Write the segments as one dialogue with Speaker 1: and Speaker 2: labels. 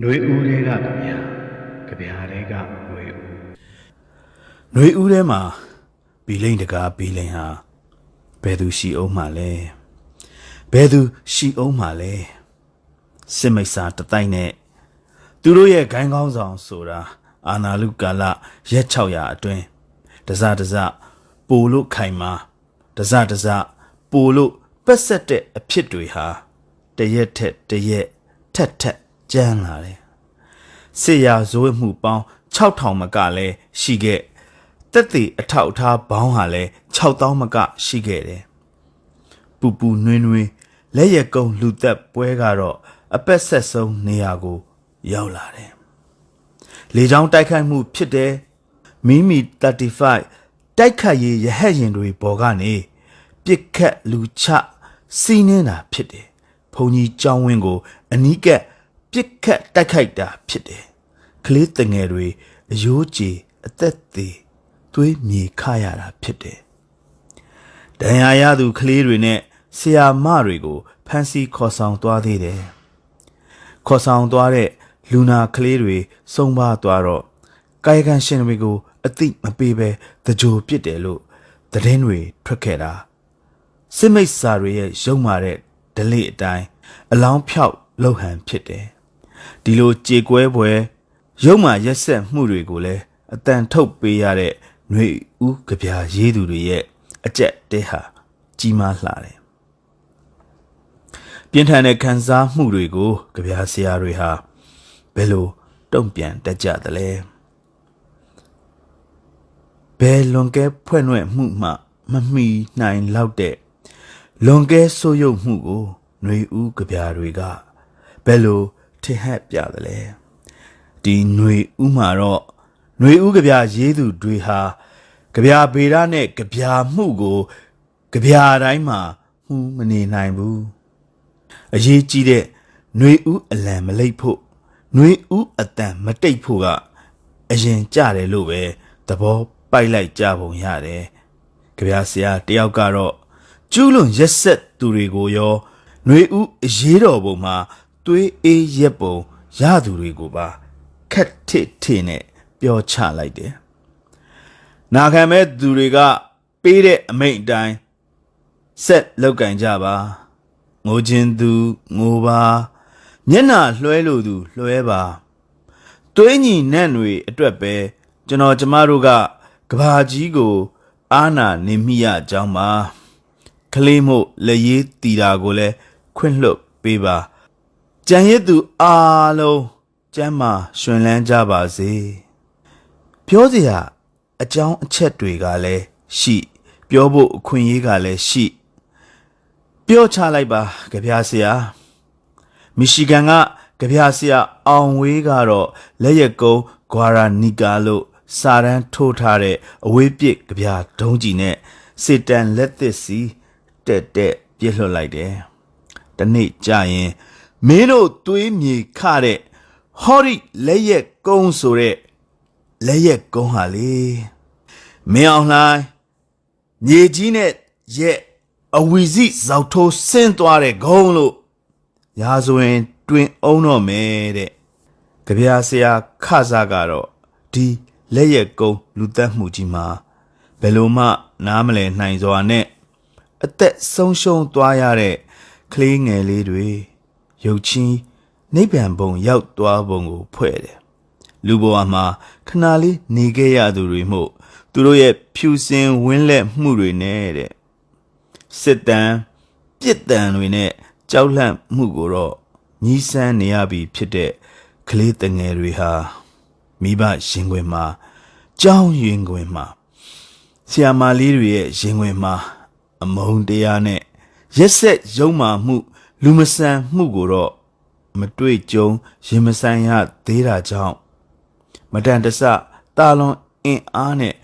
Speaker 1: ຫນွေဦးတွေကကြဗျာကြဗျာတွေကຫນွေဦး
Speaker 2: ຫນွေဦးထဲမှာဘီလိန်တကားဘီလိန်ဟာဘယ်သူရှိအောင်မှလဲဘယ်သူရှိအောင်မှလဲစစ်မိတ်စာတတိုက်နဲ့သူတို့ရဲ့ဂိုင်းကောင်းဆောင်ဆိုတာအာနာလူကာလရက်600အတွင်းတစတစပိုလို့ခိုင်မာတစတစပိုလို့ပက်ဆက်တဲ့အဖြစ်တွေဟာတရက်ထက်တရက်ထက်ထက် ကြမ်းလာတယ်စစ်ရာဇဝတ်မှုပေါင်း6000မကလည်းရှိခဲ့တက်သေးအထောက်အထားဘောင်းဟာလည်း6000မကရှိခဲ့တယ်ပူပူနွေးနွေးလက်ရက်ကုံလူသက်ပွဲကတော့အပက်ဆက်ဆုံးနေရာကို ရောက်လာတယ်လေချောင်းတိုက်ခိုက်မှုဖြစ်တယ်မီမီ35တိုက်ခတ်ရေးရဟတ်ရင်တွေပေါ်ကနေပြစ်ခတ်လူချစီးနေတာဖြစ်တယ်ဘုံကြီးကြောင်းဝင်းကို အနီးကပ် ပြစ်ခတ်တိုက်ခိုက်တာဖြစ်တယ်ကလေးတငယ်တွေအယိုးကြေအသက်သေးသွေးမြေခရတာဖြစ်တယ်ဒဏ်ရာရသူကလေးတွေနဲ့ဆရာမတွေကိုဖမ်းဆီးခေါ်ဆောင်သွားသေးတယ်ခေါ်ဆောင်သွားတဲ့လူနာကလေးတွေစုံပါသွားတော့ကာယကံရှင်တွေကိုအသိမပေးဘဲတကြိုပစ်တယ်လို့သတင်းတွေထွက်ခဲ့တာစစ်မိတ်စာတွေရဲ့ရုံမာတဲ့ဒလိအတိုင်းအလောင်းဖြောက်လှုပ်ဟန်ဖြစ်တယ် ဒီလိုကြေကွဲပွဲရုံမာရက်ဆက်မှုတွေကိုလည်းအတန်ထုတ်ပေးရတဲ့ຫນွေဦးကြပြရေးသူတွေရဲ့အကြက်တဲဟာကြီးမားလှတယ်ပြင်းထန်တဲ့ခံစားမှုတွေကိုကြပြဆရာတွေဟာဘယ်လိုတုံ့ပြန်တတ်ကြသလဲဘယ်လွန်ကဲဖွဲ့နှဲ့မှုမှမမီနိုင်လောက်တဲ့လွန်ကဲဆိုးရုပ်မှုကိုຫນွေဦးကြပြတွေကဘယ်လို ထင်ဟပ်ပြသလဲဒီຫນွေဦးမှာတော့ຫນွေဦးကြပြရေးသူတွေဟာကြပြဗေဒနဲ့ကြပြမှုကိုကြပြတိုင်းမှာမှုမနေနိုင်ဘူး အရေးကြီးတဲ့ຫນွေဥအလံမလိတ်ဖို့ຫນွေဥအတန်မတိတ်ဖို့ကအရင်ကြတယ်လို့ပဲသဘောပိုက်လိုက်ကြပုံရတယ်။ကြပြဆရာတယောက်ကတော့ကျူးလွန်ရက်ဆက်သူတွေကိုရောຫນွေဥအရေးတော်ပုံမှာ သွေးအေးရက်ပုံရသူတွေကိုပါခက်ထစ်ထစ်နဲ့ပြောချလိုက်တယ်။နာခံမဲ့သူတွေကပေးတဲ့အမိန့်အတိုင်းဆက်လောက်ကင်ကြပါငိုခြင်းသူငိုပါမျက်နှာလွှဲလို့သူလွှဲပါသွေးညီနန့်တွေအတွက်ပဲကျွန်တော်ကျမတို့ကကဘာကြီးကို အာနာနေမိရကြောင်းပါကလေးမို့လက်ရေးတီတာကိုလည်းခွင့်လွှတ်ပေးပါ ကြံရစ်သူအားလုံးကျမ်းမာရှင်လန်းကြပါစေပြောစရာအကြောင်းအချက်တွေကလည်းရှိ ပြောဖို့အခွင့်အရေးကလည်းရှိ ပြောချလိုက်ပါကြပြဆရာမီရှီဂန်ကကြပြဆရာအောင်ဝေးကတော့လက်ရက်ကုန်းဂွာရာနီကာလို့စာရန်ထိုးထားတဲ့အဝေးပစ်ကြပြဒုံးကြီးနဲ့စစ်တန်လက်သစ်စီတက်တက်ပြစ်လွှတ်လိုက်တယ်။တနေ့ကြာရင် မင်းတို့သွေးမြေခတဲ့ဟောရီလက်ရက်ကုန်းဆိုတဲ့လက်ရက်ကုန်းဟာလေမင်းအောင်လှိုင်းမြေကြီးနဲ့ရဲ့အဝီစီဇောက်ထိုးဆင်းသွားတဲ့ဂုံးလို့ရာဇဝင် တွင်အောင်တော့မယ်တဲ့ကြပြာဆရာခစားကတော့ဒီလက်ရက်ကုန်းလူသက်မှုကြီးမှာဘယ်လိုမှ နားမလည်နိုင်စွာနဲ့အသက်ဆုံးရှုံးသွားရတဲ့ကလေးငယ်လေးတွေ ရုပ်ချင်းနိဗ္ဗာန်ဘုံရောက်သွားပုံကိုဖွဲ့တယ်လူဘဝမှာခဏလေးနေခဲ့ရသူတွေမို့သူတို့ရဲ့ဖြူစင်ဝင်းလက်မှုတွေနဲ့တဲ့စစ်တမ်းပြစ်တမ်းတွေနဲ့ကြောက်လန့်မှုကိုတော့ညီးဆန်းနေရပြီဖြစ်တဲ့ကလေးတငယ်တွေဟာမိဘရင်ခွင်မှာကြောင်းရင်ခွင်မှာဆီယာမာလေးတွေရဲ့ရင်ခွင်မှာ အမုန်းတရားနဲ့ရက်ဆက်ယုံမာမှု လူမဆန်မှုကိုတော့မတွေ့ကြုံရင်မဆိုင်ရသေးတာကြောင့်မတန်တဆတာလွန်အင်အားနဲ့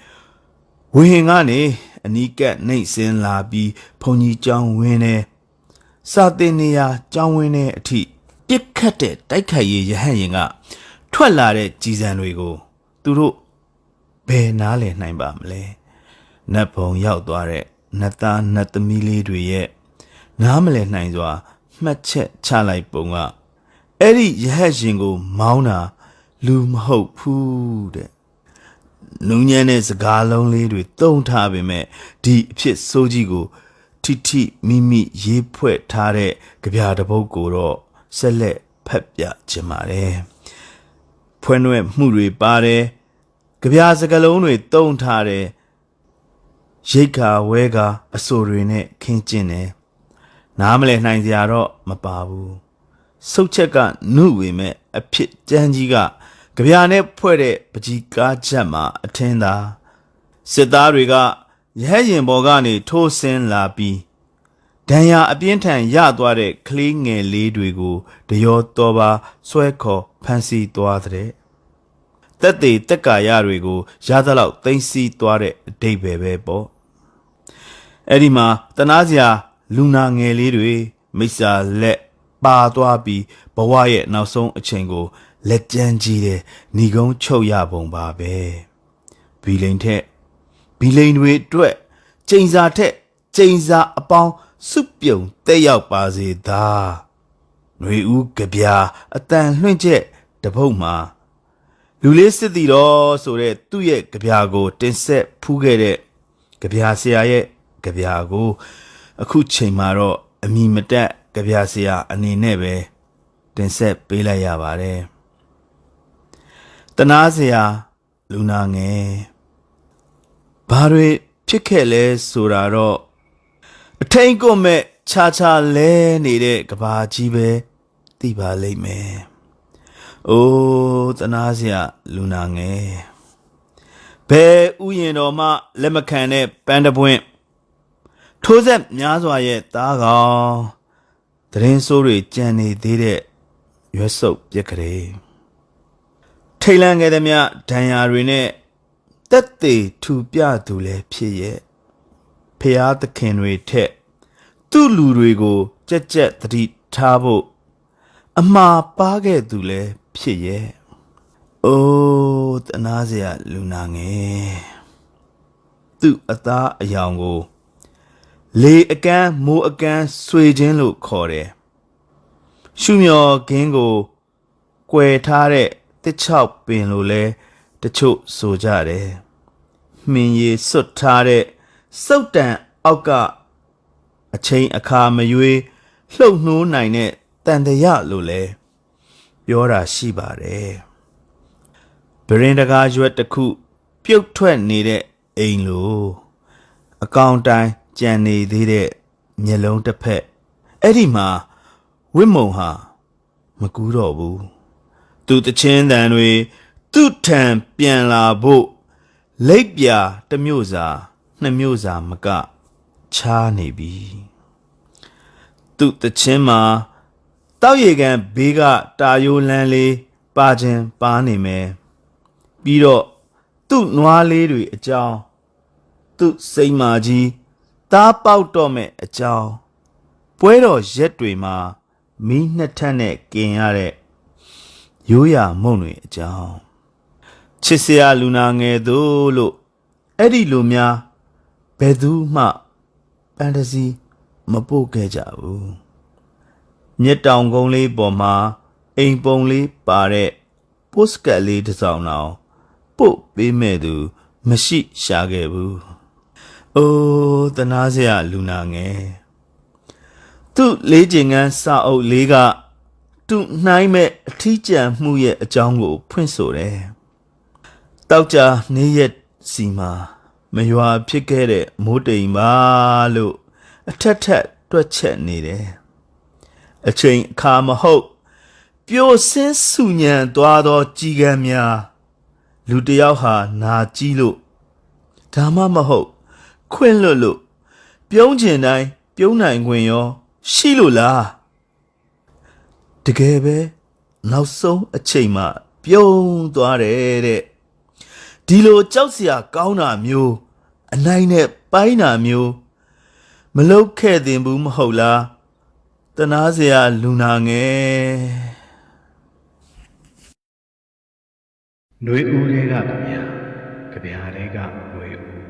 Speaker 2: ဝေဟင်ကနေအနီးကပ်နှိမ့်စင်းလာပြီးဘုံကြီးကျောင်းဝင်းနေစာတင်နေရာကျောင်းဝင်းနေအထိပြစ်ခတ်တဲ့တိုက်ခိုက်ရေးရဟန့်ရင်က ထွက်လာတဲ့ကြည်စံတွေကို သူတို့ဘယ်နားလည်နိုင်ပါမလဲနတ်ဘုံရောက်သွားတဲ့နတ်သားနတ်သမီးလေးတွေရဲ့နားမလည်နိုင်စွာ မှတ်ချက်ချလိုက်ပုံကအဲ့ဒီရဟတ်ရှင်ကို မောင်းတာလူမဟုတ်ဘူးတဲ့နူးညံ့တဲ့စကားလုံးလေးတွေတုံထားပေမဲ့ဒီအဖြစ်ဆိုးကြီးကိုထိထိမိမိရေးဖွဲ့ထားတဲ့ကြပြတစ်ပုဒ်ကိုတော့ဆက်လက်ဖတ်ပြခြင်းပါတယ်ဖွင့်ရွက်မှုတွေပါတယ်ကြပြစကားလုံးတွေတုံထားတယ်ရိတ်ခါဝဲကအဆိုတွေနဲ့ခင်းကျင်းတယ် နားမလဲနိုင်စရာတော့မပါဘူးစုတ်ချက်ကနှုဝေမဲ့အဖြစ်ကြမ်းကြီးကကြပြနဲ့ဖွဲ့တဲ့ပကြီးကားချက်မှာအထင်းသာစစ်သားတွေကရဟရင်ဘော်ကနေထိုးဆင်းလာပြီးဒဏ်ရာအပြင်းထန်ရသွားတဲ့ကလေးငယ်လေးတွေကိုတရောတော်ပါဆွဲခေါ်ဖမ်းဆီးသွားတဲ့တက်သေးတက်ကာရတွေကိုရသလောက်သိမ်းဆည်းသွားတဲ့အတိတ်ပဲပဲပေါ့အဲ့ဒီမှာတနာစရာ လူနာငယ်လေးတွေမိစ္ဆာလက်ပါသွားပြီးဘဝရဲ့နောက်ဆုံးအချိန်ကိုလက်ကျန်းကြီးတဲ့ဏီကုန်းချုပ်ရပုံပါပဲဘီလိန်ထက်ဘီလိန်တွေအတွက်ကျိန်စာထက်ကျိန်စာအပေါင်းစုပြုံတက်ရောက်ပါစေသာຫນွေဦးကြပြာအတန်လွှင့်ချက်တပုတ်မှာလူလေးစစ်တီတော်ဆိုတဲ့သူ့ရဲ့ကြပြာကို တင်ဆက်ဖူးခဲ့တဲ့ကြပြာဆရာရဲ့ကြပြာကို အခုချိန်မှာတော့အမိမတက်ကြပြာဆရာအနေနဲ့ပဲတင်ဆက်ပေးလိုက်ရပါတယ်တနာဆရာလူနာငယ်ဘာတွေဖြစ်ခဲ့လဲဆိုတာတော့အထိန်ကွမဲ့ခြားခြားလဲနေတဲ့ကဘာကြီးပဲသိပါလိမ့်မယ်။အိုးတနာဆရာလူနာငယ်ဘယ်ဥယျင်တော်မှလက်မခံတဲ့ပန်းတပွင့် ထိုးဆက်များစွာရဲ့သားကောင်သတရင်ဆိုးတွေကြံနေသေးတဲ့ရွက်စုပ်ပြက်ကလေးထိတ်လန့်ခဲ့သည်မြဒဏ်ရာတွေနဲ့တက်သေးထူပြသူလည်းဖြစ်ရဲ့ဖျားသခင်တွေထက် သူ့လူတွေကိုကြက်ကြက်သတိထားဖို့အမှားပါခဲ့သူလည်းဖြစ်ရဲ့အိုးတနာစရာလူနာငယ်သူ့အသားအယောင်ကို လေအကန်းမိုးအကန်းဆွေခြင်းလို့ခေါ်တယ်ရှုမြော်ခင်းကိုကွယ်ထားတဲ့တစ်ချောက်ပင်လို့လဲတချို့ဆိုကြတယ်မှင်ရီစွတ်ထားတဲ့စုတ်တန်အောက်ကအချိန်အခါမရွေးလှုပ်နှိုးနိုင်တဲ့တန်တရလို့လဲပြောတာရှိပါတယ်ဗရင်တကာရွက်တစ်ခု ပြုတ်ထွက်နေတဲ့အိမ်လိုအကောင်တိုင်း ကြံနေသေးတဲ့မျက်လုံးတစ်ဖက်အဲ့ဒီမှာဝိမုံဟာမကူးတော့ဘူးသူတချင်းတန်တွေသူ့ထံပြန်လာဖို့လိပ်ပြာတစ်မျိုးစာနှစ်မျိုးစာမကချားနေပြီသူ့တချင်းမှာတောက်ရည်ကန်ဘေးကတာယိုလန်းလေးပါခြင်းပါနေမယ်ပြီးတော့သူ့နွားလေးတွေအကြောင်းသူ့စိတ်မာကြီး သားပေါက်တော့မဲ့အကြောင်းပွဲတော်ရက်တွေမှာမီးနှစ်ထပ်နဲ့กินရတဲ့ရိုးရာမုံတွေအကြောင်းချစ်စရာလူနာငယ်သူလို့အဲ့ဒီလူများဘယ်သူမှဖန်တစီမပို့ခဲ့ကြဘူးမြက်တောင်ကုန်းလေးပေါ်မှာအိမ်ပုံလေးပါတဲ့ပို့စကတ်လေးတစ်စောင်တော့ပို့ပေးမဲ့သူမရှိရှာခဲ့ဘူး။ အိုးတနာစရာလူနာငယ်သူ့လေးကျင်ကန်းစာအုပ်လေးကသူ့နှိုင်းမဲ့အထီးကျန်မှုရဲ့အကြောင်းကို ဖွင့်ဆိုတယ်။တောက်ကြနေရက်စီမှာမရွာဖြစ်ခဲ့တဲ့မိုးတိမ်ပါလို့အထက်ထက်တွက်ချက်နေတယ်။အချိန်အခါမဟုတ်ပျိုဆင်းဆူညံသွားသောကြည်ကံများလူတစ်ယောက်ဟာနာကြီးလို့ဒါမှမဟုတ် ခွင့်လွတ်လို့ပြုံးကျင်တိုင်းပြုံးနိုင်ခွင့်ရော ရှိလို့လားတကယ်ပဲနောက်ဆုံးအချိန်မှ ပြုံးသွားတယ်တဲ့ဒီလိုကြောက်စရာကောင်းတာမျိုး အနိုင်နဲ့ပိုင်းတာမျိုးမလုတ်ခဲ့တင်ဘူးမဟုတ်လားတနာစရာလူနာငယ်
Speaker 1: နှွေဦးလေးကဗျာကြဗျာလေးကနှွေဦး